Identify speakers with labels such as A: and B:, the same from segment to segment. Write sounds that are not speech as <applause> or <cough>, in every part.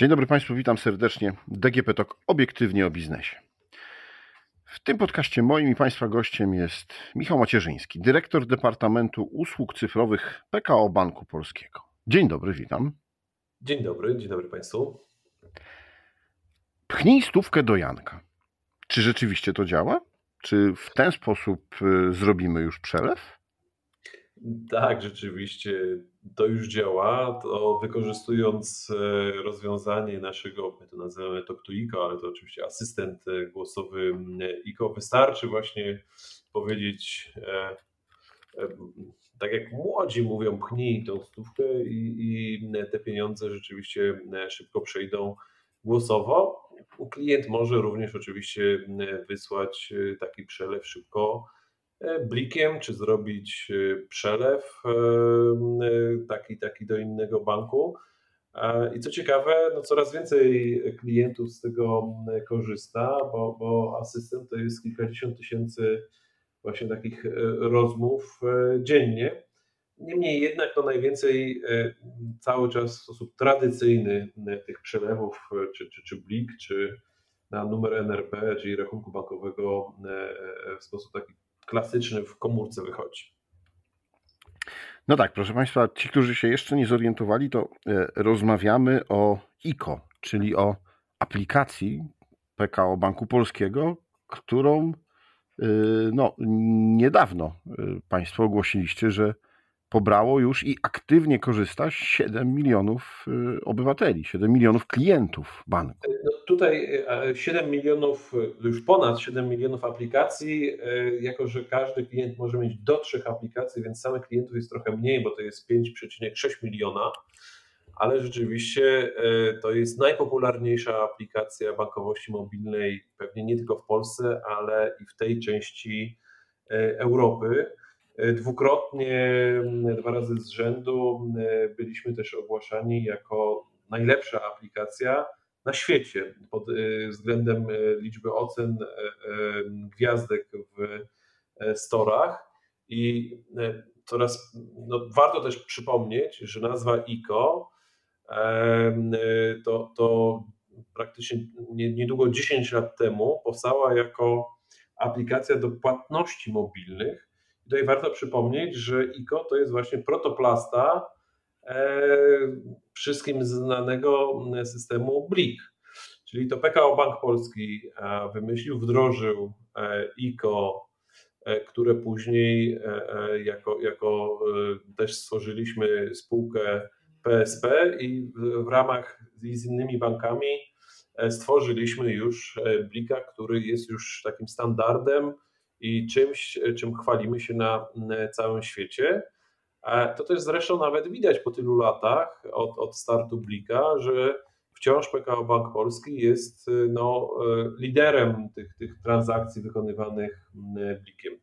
A: Dzień dobry Państwu, witam serdecznie. DGP Talk obiektywnie o biznesie. W tym podcaście moim i Państwa gościem jest Michał Macierzyński, dyrektor Departamentu Usług Cyfrowych PKO Banku Polskiego. Dzień dobry, witam.
B: Dzień dobry, dzień dobry Państwu.
A: Pchnij stówkę do Janka. Czy rzeczywiście to działa? Czy w ten sposób y, zrobimy już przelew?
B: Tak, rzeczywiście to już działa. To wykorzystując e, rozwiązanie naszego, my to nazywamy Talk to ICO, ale to oczywiście asystent e, głosowy ICO, wystarczy właśnie powiedzieć, e, tak jak młodzi mówią, pchnij tą stówkę i, i te pieniądze rzeczywiście szybko przejdą głosowo. Klient może również oczywiście wysłać taki przelew szybko blikiem, czy zrobić e, przelew e, taki, taki do innego banku. I co ciekawe, no coraz więcej klientów z tego korzysta, bo, bo asystent to jest kilkadziesiąt tysięcy właśnie takich rozmów dziennie. Niemniej jednak to najwięcej cały czas w sposób tradycyjny tych przelewów, czy, czy, czy blik, czy na numer NRP, czyli rachunku bankowego w sposób taki klasyczny w komórce wychodzi.
A: No tak, proszę Państwa, ci, którzy się jeszcze nie zorientowali, to e, rozmawiamy o ICO, czyli o aplikacji PKO Banku Polskiego, którą e, no, niedawno e, Państwo ogłosiliście, że pobrało już i aktywnie korzysta 7 milionów y, obywateli, 7 milionów klientów banku.
B: No tutaj 7 e, milionów, już ponad 7 milionów aplikacji, e, jako że każdy klient może mieć do trzech aplikacji, więc samych klientów jest trochę mniej, bo to jest 5,6 miliona, ale rzeczywiście e, to jest najpopularniejsza aplikacja bankowości mobilnej, pewnie nie tylko w Polsce, ale i w tej części Europy. Dwukrotnie, dwa razy z rzędu byliśmy też ogłaszani jako najlepsza aplikacja na świecie pod e, względem e, liczby ocen e, gwiazdek w storach. I coraz no, warto też przypomnieć, że nazwa ICO to, to praktycznie niedługo 10 lat temu powstała jako aplikacja do płatności mobilnych Tutaj warto przypomnieć, że ICO to jest właśnie protoplasta e, wszystkim znanego systemu BLIK. Czyli to PKO Bank Polski e, wymyślił, wdrożył e, ICO, które później jako, jako też stworzyliśmy spółkę PSP i w ramach z innymi bankami stworzyliśmy już Blika, który jest już takim standardem i czymś, czym chwalimy się na całym świecie. To też zresztą nawet widać po tylu latach od, od startu Blika, że wciąż PKO Bank Polski jest no, liderem tych, tych transakcji wykonywanych Blikiem.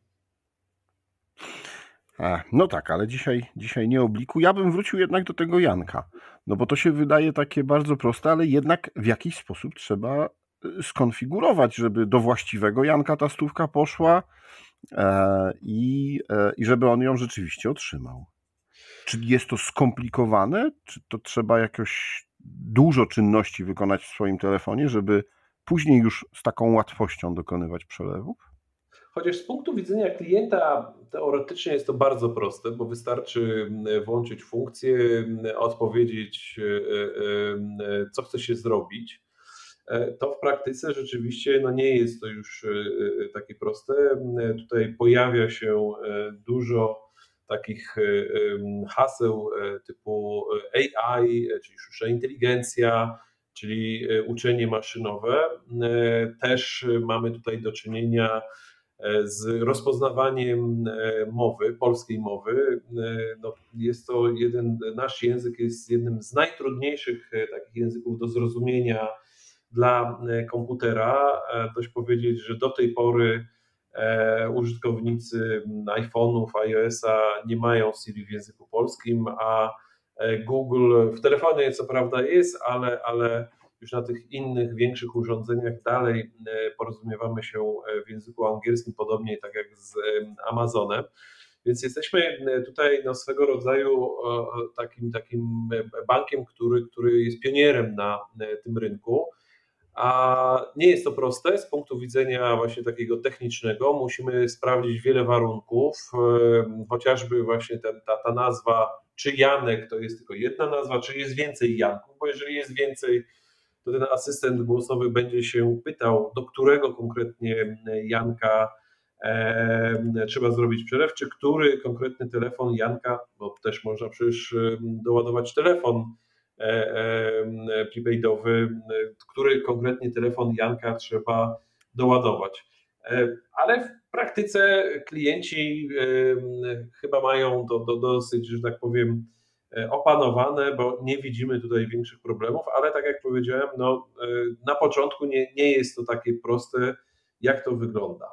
A: No tak, ale dzisiaj, dzisiaj nie obliku. Ja bym wrócił jednak do tego Janka, no bo to się wydaje takie bardzo proste, ale jednak w jakiś sposób trzeba skonfigurować, żeby do właściwego Janka ta stówka poszła e, i, e, i żeby on ją rzeczywiście otrzymał. Czy jest to skomplikowane? Czy to trzeba jakoś dużo czynności wykonać w swoim telefonie, żeby później już z taką łatwością dokonywać przelewów?
B: Chociaż z punktu widzenia klienta teoretycznie jest to bardzo proste, bo wystarczy włączyć funkcję, odpowiedzieć, e, co chce się zrobić E, to w praktyce rzeczywiście no nie jest to już e, e, takie proste. Tutaj pojawia się dużo takich haseł typu AI, czyli sztuczna inteligencja, czyli uczenie maszynowe. Też mamy tutaj do czynienia z rozpoznawaniem mowy, polskiej mowy. No, jest to jeden, nasz język jest jednym z najtrudniejszych takich języków do zrozumienia dla e, komputera. E, dość powiedzieć, że do tej pory e, użytkownicy iPhone'ów, iOS-a nie mają Siri w języku polskim, a Google w telefonie co prawda jest, ale, ale już na tych innych, większych urządzeniach dalej porozumiewamy się w języku angielskim, podobnie tak jak z Amazonem. Więc jesteśmy tutaj no, swego rodzaju takim, takim bankiem, który, który jest pionierem na tym rynku. A nie jest to proste z punktu widzenia właśnie takiego technicznego. Musimy sprawdzić wiele warunków, chociażby właśnie ten, ta, ta nazwa, czy Janek to jest tylko jedna nazwa, czy jest więcej Janków, bo jeżeli jest więcej, to ten asystent głosowy będzie się pytał, do którego konkretnie Janka e, trzeba zrobić przelew, czy który konkretny telefon Janka, bo też można przecież doładować telefon prepaidowy, który konkretnie telefon Janka trzeba doładować. E, ale w praktyce klienci chyba mają to, to dosyć, że tak powiem, opanowane, bo nie widzimy tutaj większych problemów, ale tak jak powiedziałem, no, na początku nie, nie jest to takie proste, jak to wygląda.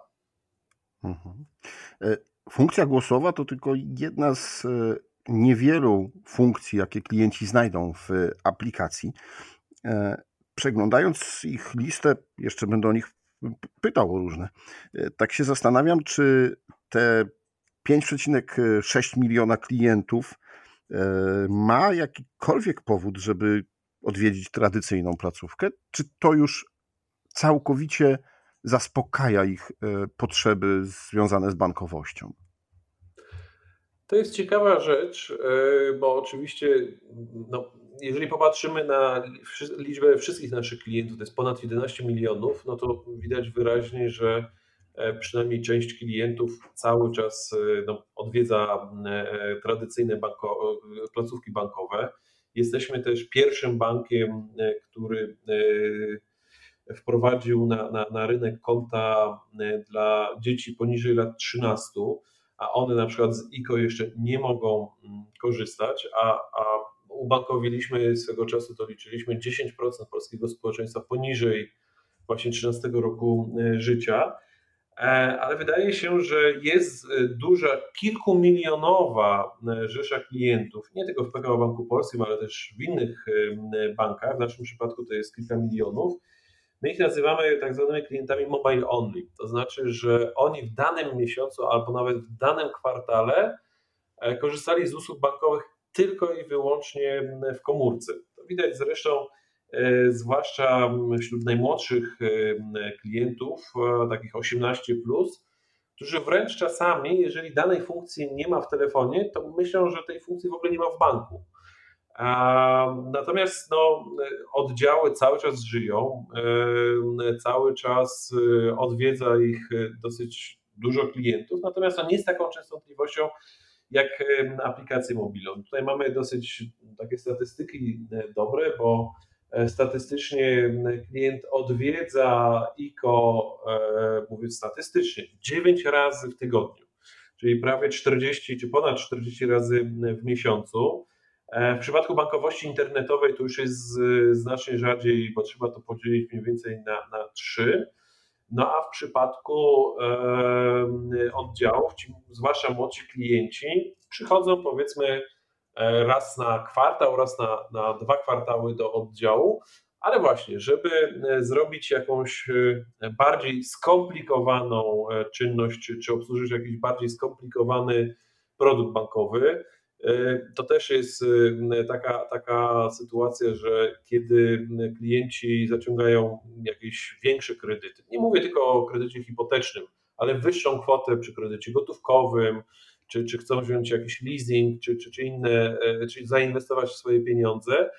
A: Mhm. Funkcja głosowa to tylko jedna z niewielu funkcji, jakie klienci znajdą w aplikacji. E, przeglądając ich listę, jeszcze będę o nich pytał o różne. E, tak się zastanawiam, czy te 5,6 miliona klientów e, ma jakikolwiek powód, żeby odwiedzić tradycyjną placówkę, czy to już całkowicie zaspokaja ich potrzeby związane z bankowością?
B: To jest ciekawa rzecz, e, bo oczywiście, no, jeżeli popatrzymy na liczbę wszystkich naszych klientów, to jest ponad 11 milionów, no to widać wyraźnie, że e, przynajmniej część klientów cały czas e, no, odwiedza tradycyjne banko, placówki bankowe. Jesteśmy też pierwszym bankiem, który wprowadził na, na, na rynek konta dla dzieci poniżej lat 13 a one na przykład z ICO jeszcze nie mogą mm, korzystać, a, a ubankowiliśmy swego czasu, to liczyliśmy 10% polskiego społeczeństwa poniżej właśnie 13 roku e, życia. E, ale wydaje się, że jest e, duża, kilkumilionowa rzesza klientów, nie tylko w PKO Banku Polskim, ale też w innych bankach. W naszym przypadku to jest kilka milionów, My ich nazywamy tak zwanymi klientami mobile only. To znaczy, że oni w danym miesiącu albo nawet w danym kwartale e, korzystali z usług bankowych tylko i wyłącznie w komórce. To widać zresztą e, zwłaszcza wśród najmłodszych e, klientów, takich 18, którzy wręcz czasami, jeżeli danej funkcji nie ma w telefonie, to myślą, że tej funkcji w ogóle nie ma w banku. Natomiast no, oddziały cały czas żyją, e, cały czas e, odwiedza ich e, dosyć dużo klientów, natomiast to nie jest taką częstotliwością jak aplikacje mobilne. Tutaj mamy dosyć takie statystyki dobre, bo statystycznie klient odwiedza ICO, mówię statystycznie, 9 razy w tygodniu, czyli prawie 40 czy ponad 40 razy w miesiącu. E, w przypadku bankowości internetowej to już jest znacznie rzadziej, bo trzeba to podzielić mniej więcej na, na trzy. No a w przypadku e, oddziałów, zwłaszcza młodsi klienci, przychodzą powiedzmy e, raz na kwartał, raz na, na dwa kwartały do oddziału, ale właśnie, żeby zrobić jakąś bardziej skomplikowaną czynność, czy, czy obsłużyć jakiś bardziej skomplikowany produkt bankowy, E, to też jest e, taka, taka sytuacja, że kiedy klienci zaciągają jakieś większe kredyty, nie mówię tylko o kredycie hipotecznym, ale wyższą kwotę przy kredycie gotówkowym, czy, czy chcą wziąć jakiś leasing, czy, czy, czy inne, e, czy zainwestować w swoje pieniądze,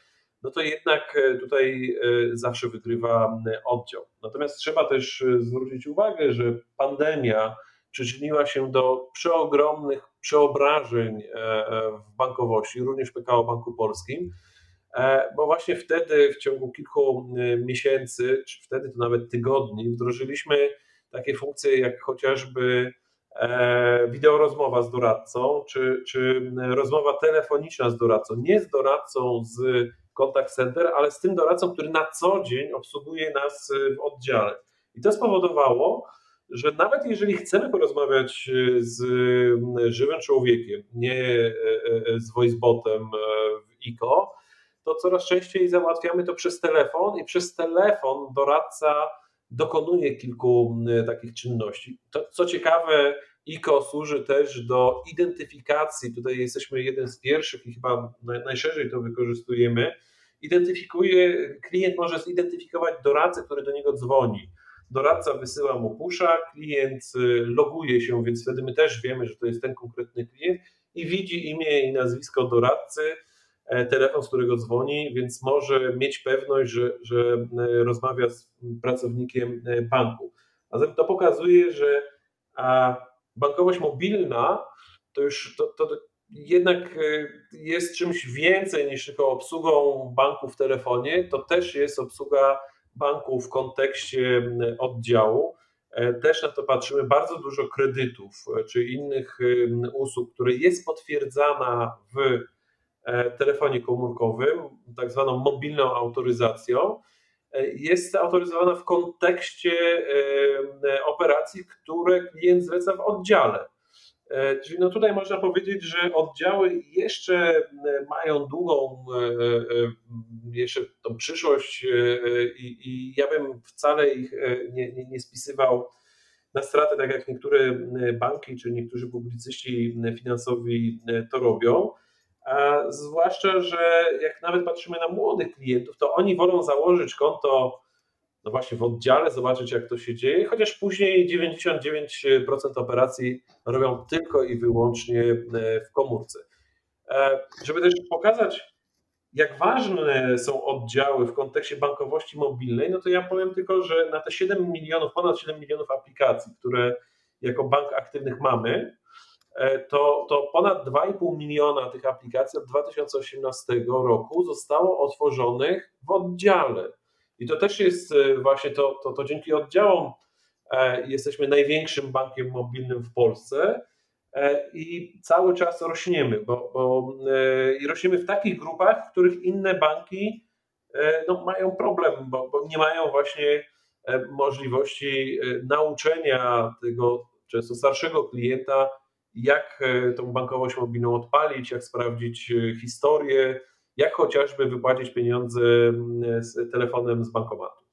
B: no to jednak tutaj zawsze wygrywa oddział. Natomiast trzeba też zwrócić uwagę, że pandemia przyczyniła się do przeogromnych przeobrażeń e, e, w bankowości, również PKO Banku Polskim, e, bo właśnie wtedy w ciągu kilku miesięcy, czy wtedy to nawet tygodni, wdrożyliśmy takie funkcje jak chociażby wideo rozmowa z doradcą, czy, czy rozmowa telefoniczna z doradcą. Nie z doradcą z contact center, ale z tym doradcą, który na co dzień obsługuje nas w oddziale. I to spowodowało, że nawet jeżeli chcemy porozmawiać e, z żywym człowiekiem, nie e, z voicebotem w ICO, to coraz częściej załatwiamy to przez telefon i przez telefon doradca dokonuje kilku takich czynności. To, co ciekawe, ICO służy też do identyfikacji, tutaj jesteśmy jeden z pierwszych i chyba najszerzej to wykorzystujemy, identyfikuje, klient może zidentyfikować doradcę, który do niego dzwoni. Doradca wysyła mu pusza, klient y, loguje się, więc wtedy my też wiemy, że to jest ten konkretny klient i widzi imię i nazwisko doradcy, e, telefon, z którego dzwoni, więc może mieć pewność, że, że e, rozmawia z pracownikiem e, banku. A zatem to pokazuje, że bankowość mobilna to już to, to jednak jest czymś więcej niż tylko obsługą banku w telefonie, to też jest obsługa banku w kontekście oddziału. Też na to patrzymy, bardzo dużo kredytów czy innych usług, które jest potwierdzana w e, telefonie komórkowym, tak zwaną mobilną autoryzacją, e, jest autoryzowana w kontekście operacji, które klient zleca w oddziale. E, czyli no tutaj można powiedzieć, że oddziały jeszcze e, mają długą e, jeszcze tą przyszłość i, i ja bym wcale ich nie, nie, nie spisywał na stratę, tak jak niektóre banki czy niektórzy publicyści finansowi to robią. A zwłaszcza, że jak nawet patrzymy na młodych klientów, to oni wolą założyć konto no właśnie w oddziale, zobaczyć jak to się dzieje, chociaż później 99% operacji robią tylko i wyłącznie e, w komórce. E, żeby też pokazać, jak ważne są oddziały w kontekście bankowości mobilnej, no to ja powiem tylko, że na te 7 milionów, ponad 7 milionów aplikacji, które jako bank aktywnych mamy, e, to, to ponad 2,5 miliona tych aplikacji od 2018 roku zostało otworzonych w oddziale. I to też jest e, właśnie to, to, to dzięki oddziałom e, jesteśmy największym bankiem mobilnym w Polsce i cały czas rośniemy, bo, bo i rośniemy w takich grupach, w których inne banki no, mają problem, bo, bo nie mają właśnie możliwości nauczenia tego często starszego klienta, jak tą bankowość mobilną odpalić, jak sprawdzić historię, jak chociażby wypłacić pieniądze z telefonem z bankomatu.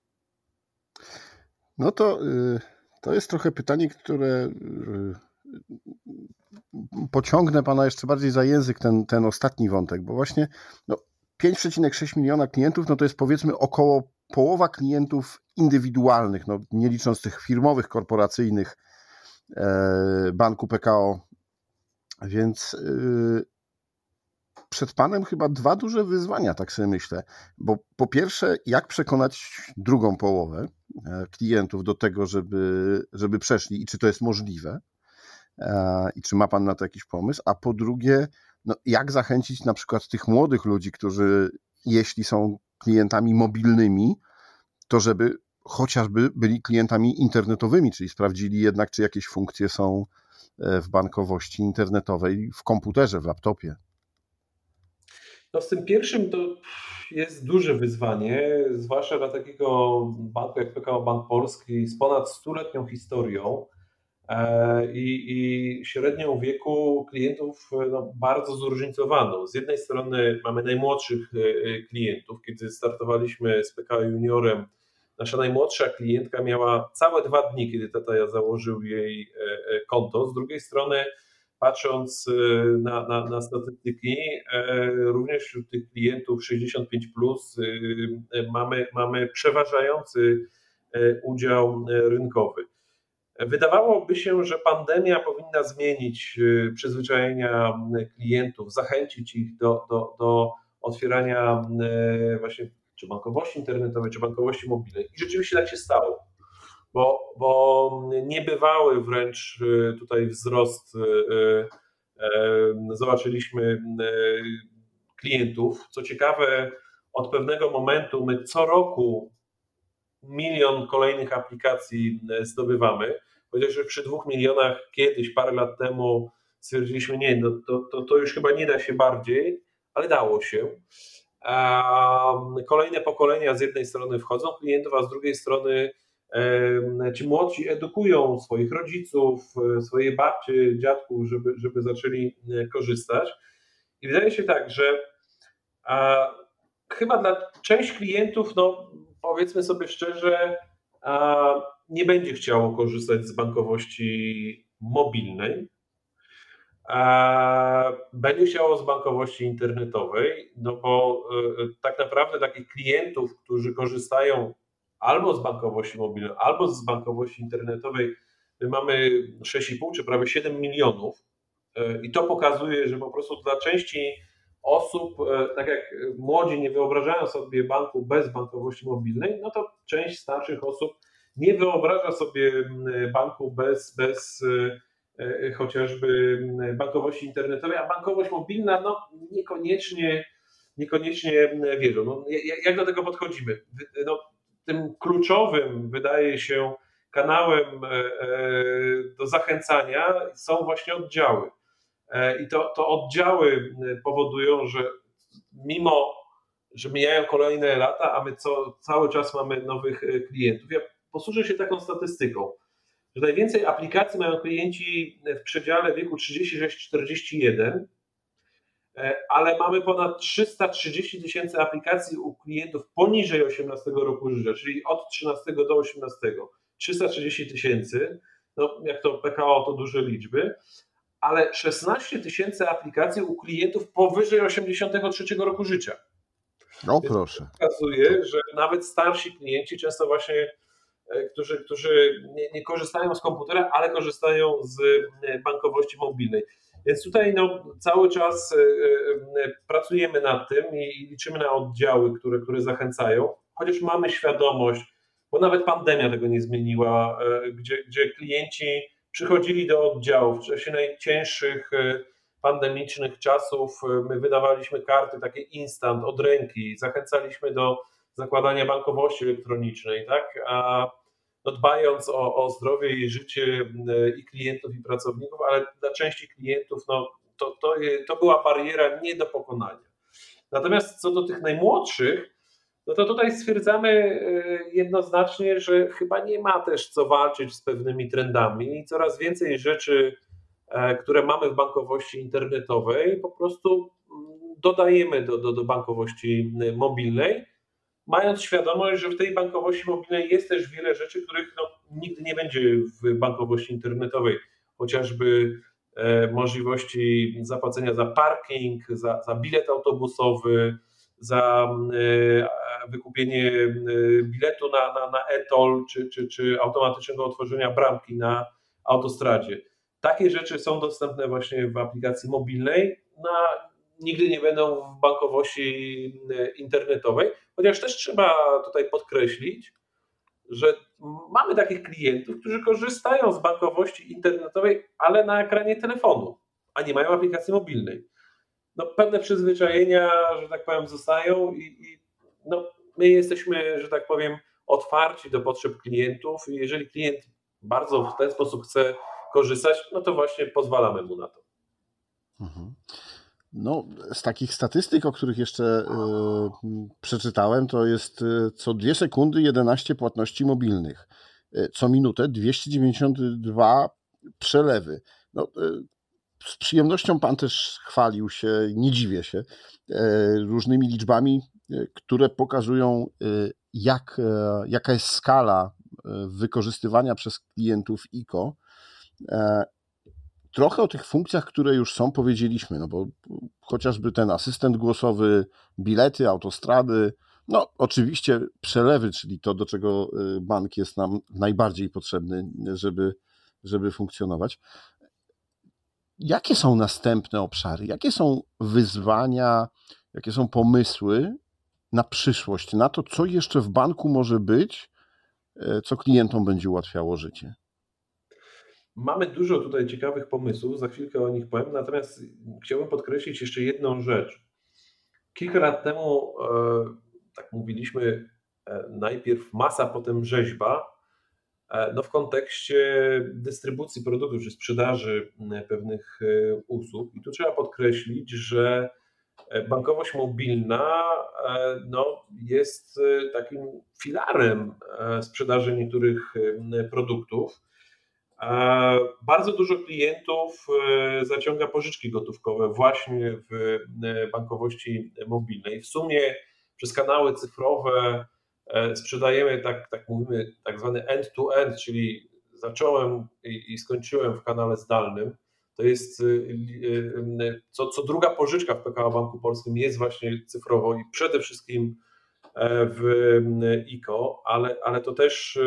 A: No to, y, to jest trochę pytanie, które y, pociągnę pana jeszcze bardziej za język, ten, ten ostatni wątek, bo właśnie no, 5,6 miliona klientów, no to jest powiedzmy około połowa klientów indywidualnych, no, nie licząc tych firmowych, korporacyjnych e, banku PKO. Więc y, przed Panem chyba dwa duże wyzwania, tak sobie myślę. Bo po pierwsze, jak przekonać drugą połowę e, klientów do tego, żeby, żeby przeszli i czy to jest możliwe e, i czy ma Pan na to jakiś pomysł, a po drugie, no, jak zachęcić na przykład tych młodych ludzi, którzy jeśli są klientami mobilnymi, to żeby chociażby byli klientami internetowymi, czyli sprawdzili jednak, czy jakieś funkcje są e, w bankowości internetowej w komputerze, w laptopie.
B: No z tym pierwszym to jest duże wyzwanie, zwłaszcza dla takiego banku jak PKO Bank Polski z ponad stuletnią historią e, i, i średnią wieku klientów no, bardzo zróżnicowaną. Z jednej strony mamy najmłodszych e, klientów, kiedy startowaliśmy z PKO Juniorem, nasza najmłodsza klientka miała całe dwa dni, kiedy tata założył jej e, konto. Z drugiej strony patrząc na, na, na statystyki, e, również wśród tych klientów 65 plus mamy, mamy przeważający e, udział e, rynkowy. Wydawałoby się, że pandemia powinna zmienić y, przyzwyczajenia klientów, zachęcić ich do, do, do otwierania właśnie czy bankowości internetowej, czy bankowości mobilnej. I rzeczywiście tak się stało bo, bo niebywały wręcz y, tutaj wzrost. Y, y, zobaczyliśmy klientów. Co ciekawe, od pewnego momentu my co roku milion kolejnych aplikacji zdobywamy. Chociaż przy dwóch milionach kiedyś, parę lat temu stwierdziliśmy, nie, no to, to, to już chyba nie da się bardziej, ale dało się. Kolejne pokolenia z jednej strony wchodzą klientów, a z drugiej strony ci młodsi edukują swoich rodziców, e, swoje babcie, dziadków, żeby, żeby zaczęli e, korzystać. I wydaje się tak, że chyba dla część klientów, no powiedzmy sobie szczerze, nie będzie chciało korzystać z bankowości mobilnej. Będzie chciało z bankowości internetowej, no bo tak naprawdę takich klientów, którzy korzystają albo z bankowości mobilnej, albo z bankowości internetowej, my mamy 6,5 czy prawie 7 milionów. I to pokazuje, że po prostu dla części osób, e, tak jak młodzi nie wyobrażają sobie banku bez bankowości mobilnej, no to część starszych osób nie wyobraża sobie banku bez, bez e, e, chociażby bankowości internetowej, a bankowość mobilna no, niekoniecznie, niekoniecznie wierzą. No, jak do tego podchodzimy? No, tym kluczowym wydaje się kanałem do zachęcania są właśnie oddziały. E, I to, to oddziały powodują, że mimo, że mijają kolejne lata, a my co, cały czas mamy nowych e, klientów. Ja posłużę się taką statystyką, że najwięcej aplikacji mają klienci w przedziale wieku 36-41, e, ale mamy ponad 330 tysięcy aplikacji u klientów poniżej 18 roku życia, czyli od 13 do 18. 330 tysięcy, no jak to PKO to duże liczby, ale 16 tysięcy aplikacji u klientów powyżej 83 roku życia.
A: No proszę.
B: To pokazuje, że nawet starsi klienci, często właśnie, e, którzy, którzy nie, nie, korzystają z komputera, ale korzystają z e, bankowości mobilnej. Więc tutaj no, cały czas e, pracujemy nad tym i liczymy na oddziały, które, które zachęcają, chociaż mamy świadomość, bo nawet pandemia tego nie zmieniła, gdzie, gdzie klienci przychodzili do oddziałów w czasie najcięższych e, pandemicznych czasów. E, my wydawaliśmy karty takie instant od ręki, zachęcaliśmy do zakładania bankowości elektronicznej, tak? A no dbając o, o zdrowie i życie e, i klientów, i pracowników, ale dla części klientów no, to, to, to była bariera nie do pokonania. Natomiast co do tych najmłodszych, no to tutaj stwierdzamy e, jednoznacznie, że chyba nie ma też co walczyć z pewnymi trendami. I coraz więcej rzeczy, e, które mamy w bankowości internetowej, po prostu mm, dodajemy do, do, do bankowości mobilnej, mając świadomość, że w tej bankowości mobilnej jest też wiele rzeczy, których no, nigdy nie będzie w bankowości internetowej, chociażby e, możliwości zapłacenia za parking, za, za bilet autobusowy, za wykupienie y, biletu na, na, na e-toll czy, czy, czy automatycznego otworzenia bramki na autostradzie. Takie rzeczy są dostępne właśnie w aplikacji mobilnej, no, nigdy nie będą w bankowości y, internetowej, chociaż też trzeba tutaj podkreślić, że mamy takich klientów, którzy korzystają z bankowości internetowej, ale na ekranie telefonu, a nie mają aplikacji mobilnej. No, pewne przyzwyczajenia, że tak powiem, zostają i, i no, my jesteśmy, że tak powiem, otwarci do potrzeb klientów i jeżeli klient bardzo w ten sposób chce korzystać, no to właśnie pozwalamy mu na to.
A: Mhm. No, z takich statystyk, o których jeszcze y, przeczytałem, to jest y, co dwie sekundy 11 płatności mobilnych, y, co minutę 292 przelewy. No, z przyjemnością pan też chwalił się, nie dziwię się, różnymi liczbami Y, które pokazują, y, jak, e, jaka jest skala e, wykorzystywania przez klientów ICO. E, trochę o tych funkcjach, które już są, powiedzieliśmy, no bo chociażby ten asystent głosowy, bilety, autostrady, no oczywiście przelewy, czyli to, do czego bank jest nam najbardziej potrzebny, żeby, żeby funkcjonować. Jakie są następne obszary? Jakie są wyzwania, jakie są pomysły, na przyszłość, na to, co jeszcze w banku może być, e, co klientom będzie ułatwiało życie?
B: Mamy dużo tutaj ciekawych pomysłów, za chwilkę o nich powiem, natomiast chciałbym podkreślić jeszcze jedną rzecz. Kilka lat temu, e, tak mówiliśmy, e, najpierw masa, potem rzeźba, no w kontekście dystrybucji produktów czy sprzedaży pewnych usług. I tu trzeba podkreślić, że E, bankowość mobilna e, no, jest e, takim filarem sprzedaży niektórych produktów. Bardzo dużo klientów zaciąga pożyczki gotówkowe właśnie w bankowości mobilnej. W sumie przez kanały cyfrowe sprzedajemy, tak, tak mówimy, tak zwany end-to-end, czyli zacząłem i, i skończyłem w kanale zdalnym, to jest co, co druga pożyczka w PKO Banku Polskim jest właśnie cyfrowo i przede wszystkim w ICO, ale, ale to też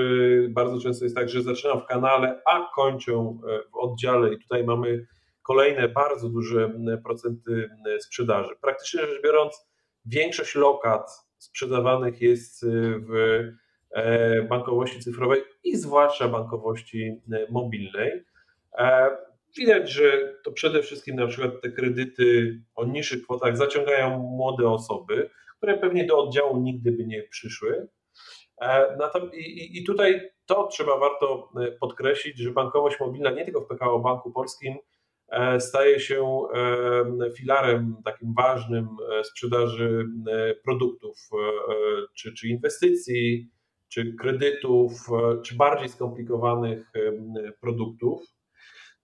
B: bardzo często jest tak, że zaczynam w kanale, a kończę w oddziale i tutaj mamy kolejne bardzo duże procenty sprzedaży. Praktycznie rzecz biorąc, większość lokat sprzedawanych jest w e, bankowości cyfrowej i zwłaszcza bankowości mobilnej. E, widać, że to przede wszystkim na przykład te kredyty o niższych kwotach zaciągają młode osoby, które pewnie do oddziału nigdy by nie przyszły. E, I tutaj to trzeba warto podkreślić, że bankowość mobilna nie tylko w PKO Banku Polskim staje się e, filarem takim ważnym e, sprzedaży produktów, czy, czy inwestycji, czy kredytów, czy bardziej skomplikowanych produktów.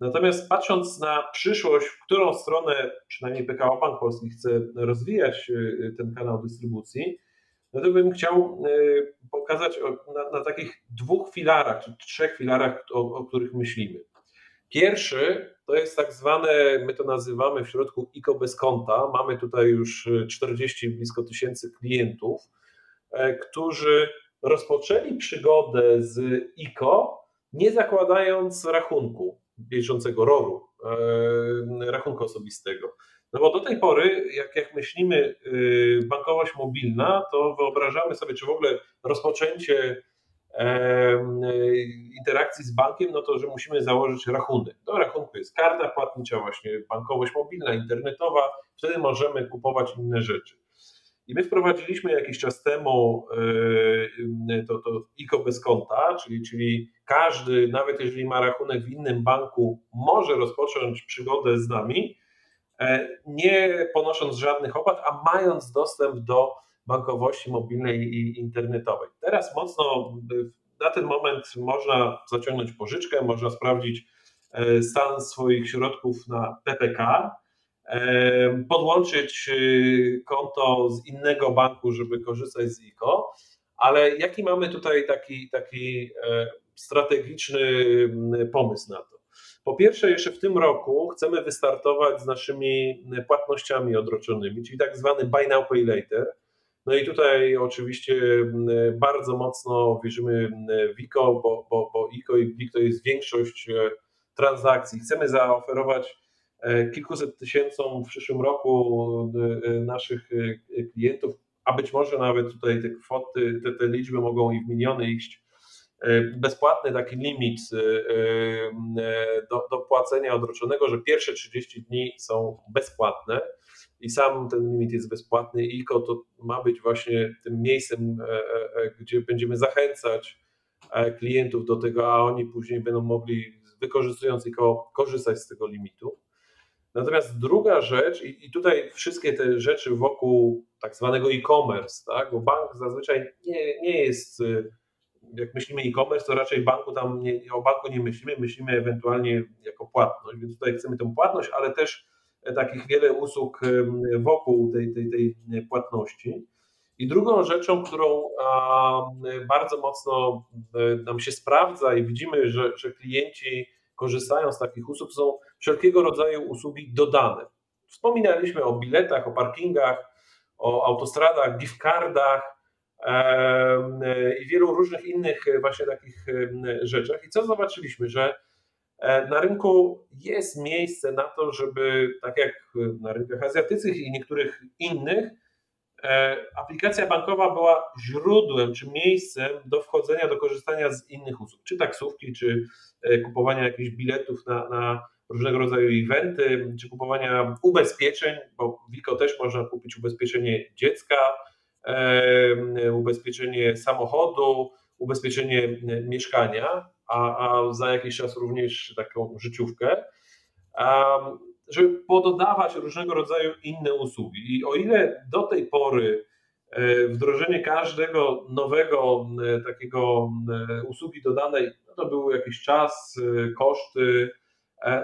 B: Natomiast patrząc na przyszłość, w którą stronę przynajmniej PKO Bank Polski chce rozwijać ten kanał dystrybucji, no to bym chciał pokazać na, na takich dwóch filarach, czy trzech filarach, o, o których myślimy. Pierwszy to jest tak zwane, my to nazywamy w środku ICO bez konta. Mamy tutaj już 40 blisko tysięcy klientów, e, którzy rozpoczęli przygodę z ICO, nie zakładając rachunku bieżącego ROR-u, e, rachunku osobistego. No bo do tej pory, jak, jak myślimy y, bankowość mobilna, to wyobrażamy sobie, czy w ogóle rozpoczęcie interakcji z bankiem, no to że musimy założyć rachunek. Do rachunku jest karta płatnicza, właśnie bankowość mobilna, internetowa, wtedy możemy kupować inne rzeczy. I my wprowadziliśmy jakiś czas temu to, to ICO bez konta, czyli, czyli każdy, nawet jeżeli ma rachunek w innym banku, może rozpocząć przygodę z nami, e, nie ponosząc żadnych opłat, a mając dostęp do bankowości mobilnej i internetowej. Teraz mocno na ten moment można zaciągnąć pożyczkę, można sprawdzić e, stan swoich środków na PPK, e, podłączyć e, konto z innego banku, żeby korzystać z ICO, ale jaki mamy tutaj taki, taki strategiczny pomysł na to? Po pierwsze, jeszcze w tym roku chcemy wystartować z naszymi płatnościami odroczonymi, czyli tak zwany buy now, pay later. No i tutaj oczywiście bardzo mocno wierzymy w ICO, bo, bo, bo ICO i BLIK to jest większość e, transakcji. Chcemy zaoferować e, kilkuset tysiącom w przyszłym roku e, naszych klientów, a być może nawet tutaj te kwoty, te, te liczby mogą i w miliony iść. Bezpłatny taki limit do, do płacenia odroczonego, że pierwsze 30 dni są bezpłatne i sam ten limit jest bezpłatny. ICO to ma być właśnie tym miejscem, e, e, e, gdzie będziemy zachęcać klientów do tego, a oni później będą mogli, wykorzystując ICO, korzystać z tego limitu. Natomiast druga rzecz, i, tutaj wszystkie te rzeczy wokół tak zwanego e-commerce, tak? bo bank zazwyczaj nie, nie jest, jak myślimy e-commerce, to raczej banku tam nie, o banku nie myślimy, myślimy ewentualnie jako płatność, więc tutaj chcemy tę płatność, ale też takich wiele usług wokół tej, tej, tej płatności. I drugą rzeczą, którą bardzo mocno nam się sprawdza i widzimy, że, że klienci korzystają z takich usług, są wszelkiego rodzaju usługi dodane. Wspominaliśmy o biletach, o parkingach, o autostradach, gift cardach i wielu różnych innych właśnie takich rzeczach. I co zobaczyliśmy, że E, na rynku jest miejsce na to, żeby, tak jak na rynkach azjatyckich i niektórych innych, e, aplikacja bankowa była źródłem czy miejscem do wchodzenia, do korzystania z innych usług, czy taksówki, czy e, kupowania jakichś biletów na, na różnego rodzaju eventy, czy kupowania ubezpieczeń, bo w Wiko też można kupić ubezpieczenie dziecka, ubezpieczenie samochodu, ubezpieczenie mieszkania a, a za jakiś czas również taką życiówkę, żeby pododawać różnego rodzaju inne usługi. I o ile do tej pory e, wdrożenie każdego nowego e, takiego e, usługi dodanej, no to był jakiś czas, koszty,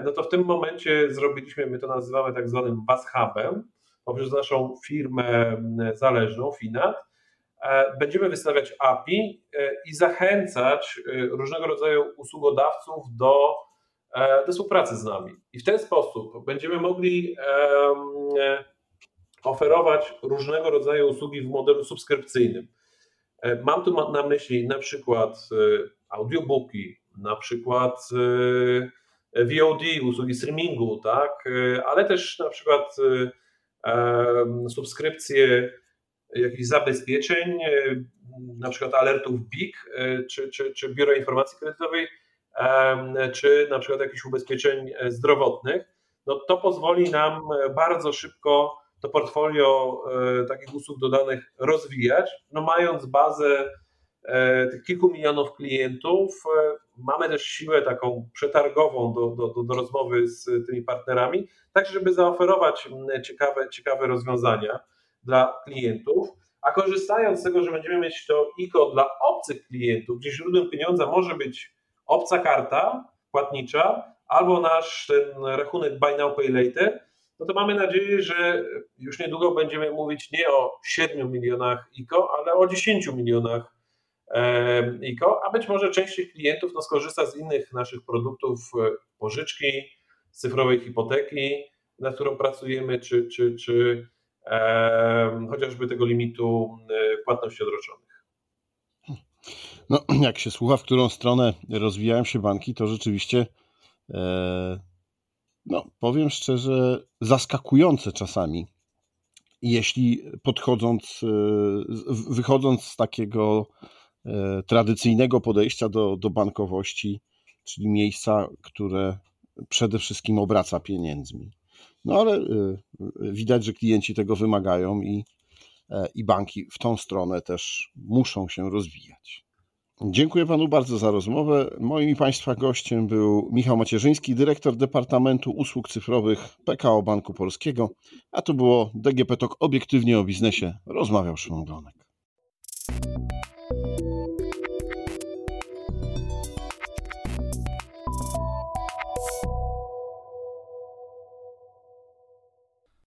B: no to w tym momencie zrobiliśmy, my to nazywamy tak zwanym BAS Hubem, poprzez naszą firmę zależną, Finat, będziemy wystawiać API i zachęcać różnego rodzaju usługodawców do, do współpracy z nami. I w ten sposób będziemy mogli oferować różnego rodzaju usługi w modelu subskrypcyjnym. Mam tu na myśli na przykład audiobooki, na przykład VOD, usługi streamingu, tak, ale też na przykład subskrypcje jakichś zabezpieczeń, na przykład alertów BIG, czy, czy, czy Biura Informacji Kredytowej, czy na przykład jakichś ubezpieczeń zdrowotnych, no to pozwoli nam bardzo szybko to portfolio takich usług dodanych rozwijać, no mając bazę tych kilku milionów klientów, mamy też siłę taką przetargową do, do, do rozmowy z tymi partnerami, tak żeby zaoferować mm, ciekawe, ciekawe rozwiązania dla klientów, a korzystając z tego, że będziemy mieć to ICO dla obcych klientów, gdzie źródłem pieniądza może być obca karta płatnicza albo nasz ten rachunek Buy Now Pay Later, no to mamy nadzieję, że już niedługo będziemy mówić nie o 7 milionach ICO, ale o 10 milionach ICO, a być może część tych klientów no, skorzysta z innych naszych produktów e, pożyczki, cyfrowej hipoteki, nad którą pracujemy, czy, czy, czy e, chociażby tego limitu e, płatności odroczonych.
A: No, <clears throat> jak się słucha, w którą stronę rozwijają się banki, to rzeczywiście, e, no, powiem szczerze, zaskakujące czasami. Jeśli podchodząc, wychodząc z takiego E, tradycyjnego podejścia do, do bankowości, czyli miejsca, które przede wszystkim obraca pieniędzmi. No ale e, widać, że klienci tego wymagają i, e, i banki w tą stronę też muszą się rozwijać. Dziękuję Panu bardzo za rozmowę. Moim i Państwa gościem był Michał Macierzyński, dyrektor Departamentu Usług Cyfrowych PKO Banku Polskiego, a to było DGP Talk obiektywnie o biznesie. Rozmawiał Szymon Glonek.